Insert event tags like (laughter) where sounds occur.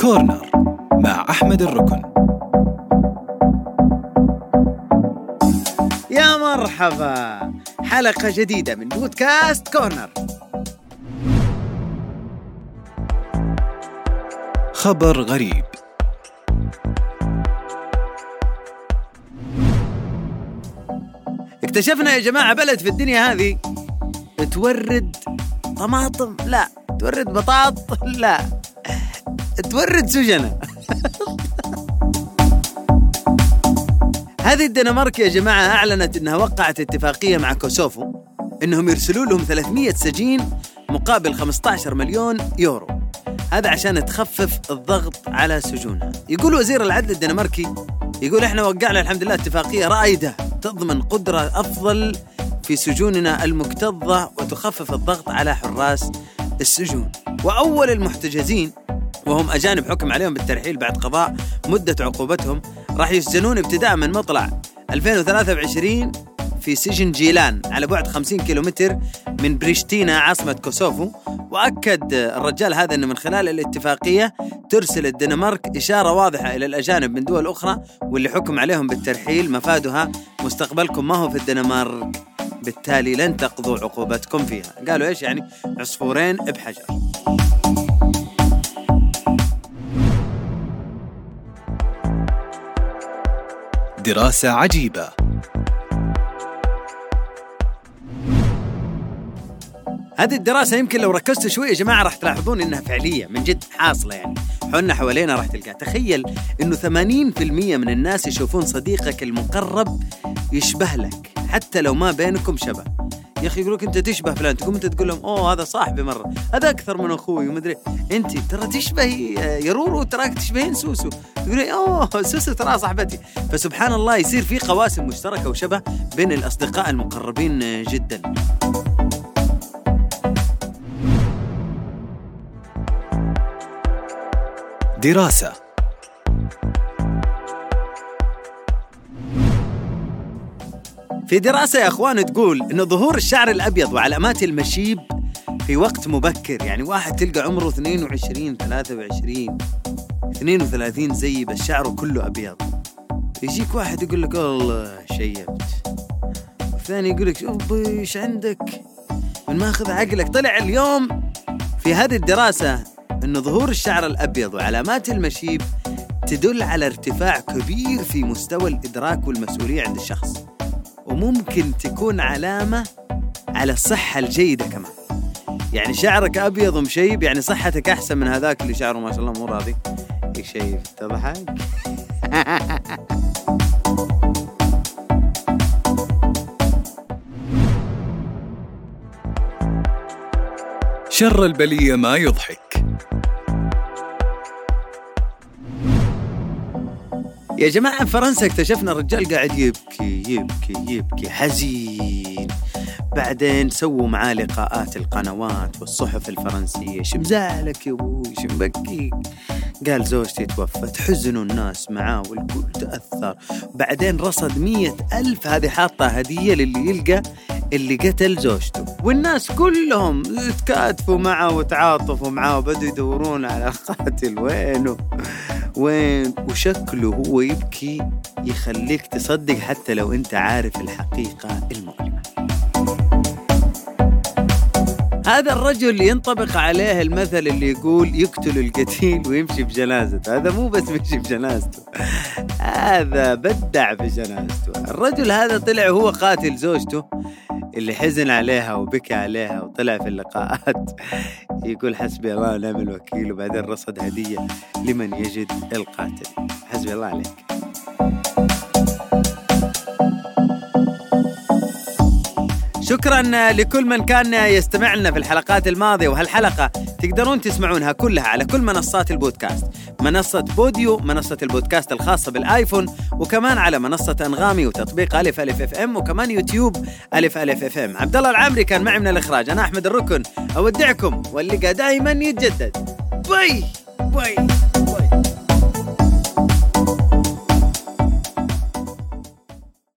كورنر مع أحمد الركن. يا مرحبا. حلقة جديدة من بودكاست كورنر. خبر غريب. اكتشفنا يا جماعة بلد في الدنيا هذه تورد طماطم. لا. تورد بطاط؟ لا. تورد سجنة. هذه الدنمارك يا جماعة أعلنت أنها وقعت اتفاقية مع كوسوفو أنهم يرسلوا لهم 300 سجين مقابل 15 مليون يورو. هذا عشان تخفف الضغط على سجونها. يقول وزير العدل الدنماركي يقول إحنا وقعنا الحمد لله اتفاقية رائدة تضمن قدرة أفضل في سجوننا المكتظة وتخفف الضغط على حراس السجون. وأول المحتجزين وهم أجانب حكم عليهم بالترحيل بعد قضاء مدة عقوبتهم راح يسجنون ابتداء من مطلع 2023 في سجن جيلان على بعد 50 كيلومتر من بريشتينا عاصمة كوسوفو. وأكد الرجال هذا أنه من خلال الاتفاقية ترسل الدنمارك إشارة واضحة إلى الأجانب من دول أخرى واللي حكم عليهم بالترحيل مفادها مستقبلكم. ما هو في الدنمارك؟ بالتالي لن تقضوا عقوبتكم فيها. قالوا إيش يعني؟ عصفورين بحجر. دراسة عجيبة. هذه الدراسة يمكن لو ركزتوا شوي يا جماعة راح تلاحظون إنها فعلية من جد حاصلة يعني. حولنا حوالينا راح تلقاها تخيل إنه 80% من الناس يشوفون صديقك المقرب يشبه لك. حتى لو ما بينكم شبه. يا أخي يقولك أنت تشبه فلان تقوم أنت تقول لهم أوه هذا صاحبي مرة هذا أكثر من أخوي ومدري أنت ترى تشبهي يا رورو تراك تشبهين سوسو. تقولي أوه سوسو ترى صاحبتي. فسبحان الله يصير في قواسم مشتركة وشبه بين الأصدقاء المقربين جدا. دراسة. في دراسة يا أخوان تقول إن ظهور الشعر الأبيض وعلامات المشيب في وقت مبكر يعني واحد تلقى عمره 22 23 32 زي بس شعره كله أبيض. يجيك واحد يقول لك والله شيبت. الثاني يقول لك شوف إيش عندك؟ من ماخذ عقلك. طلع اليوم في هذه الدراسة أن ظهور الشعر الأبيض وعلامات المشيب تدل على ارتفاع كبير في مستوى الإدراك والمسؤولية عند الشخص. وممكن تكون علامة على الصحة الجيدة كمان. يعني شعرك أبيض ومشيب يعني صحتك أحسن من هذاك اللي شعره ما شاء الله مو راضي. يشيب تضحك؟ شر البلية ما يضحك. يا جماعة فرنسا اكتشفنا الرجال قاعد يبكي يبكي يبكي حزين. بعدين سووا معاه لقاءات القنوات والصحف الفرنسية. شمزالك يا أبوي؟ شمبكيك قال زوجتي توفت. حزنوا الناس معاه والكل تأثر. بعدين رصد مية ألف هذه حاطة هدية للي يلقى اللي قتل زوجته. والناس كلهم تكاتفوا معه وتعاطفوا معه وبدوا يدورون على القاتل وينه؟ وين وشكله هو يبكي يخليك تصدق حتى لو انت عارف الحقيقة المؤلمة. هذا الرجل ينطبق عليه المثل اللي يقول يقتل القتيل ويمشي بجنازته. هذا مو بس يمشي بجنازته. هذا بدع بجنازته. الرجل هذا طلع هو قاتل زوجته. اللي حزن عليها وبكى عليها وطلع في اللقاءات. (laughs) يقول حسبي الله ونعم الوكيل وبعدين رصد هدية لمن يجد القاتل. حسبي الله عليك. شكرا لكل من كان يستمع لنا في الحلقات الماضية وهالحلقة تقدرون تسمعونها كلها على كل منصات البودكاست. منصة بوديو منصة البودكاست الخاصة بالآيفون وكمان على منصة أنغامي وتطبيق ألف ألف أف إم وكمان يوتيوب ألف ألف أف إم. عبد الله العمري كان معي من الإخراج أنا أحمد الركن. أودعكم واللقاء دائما يتجدد. bye! bye, bye.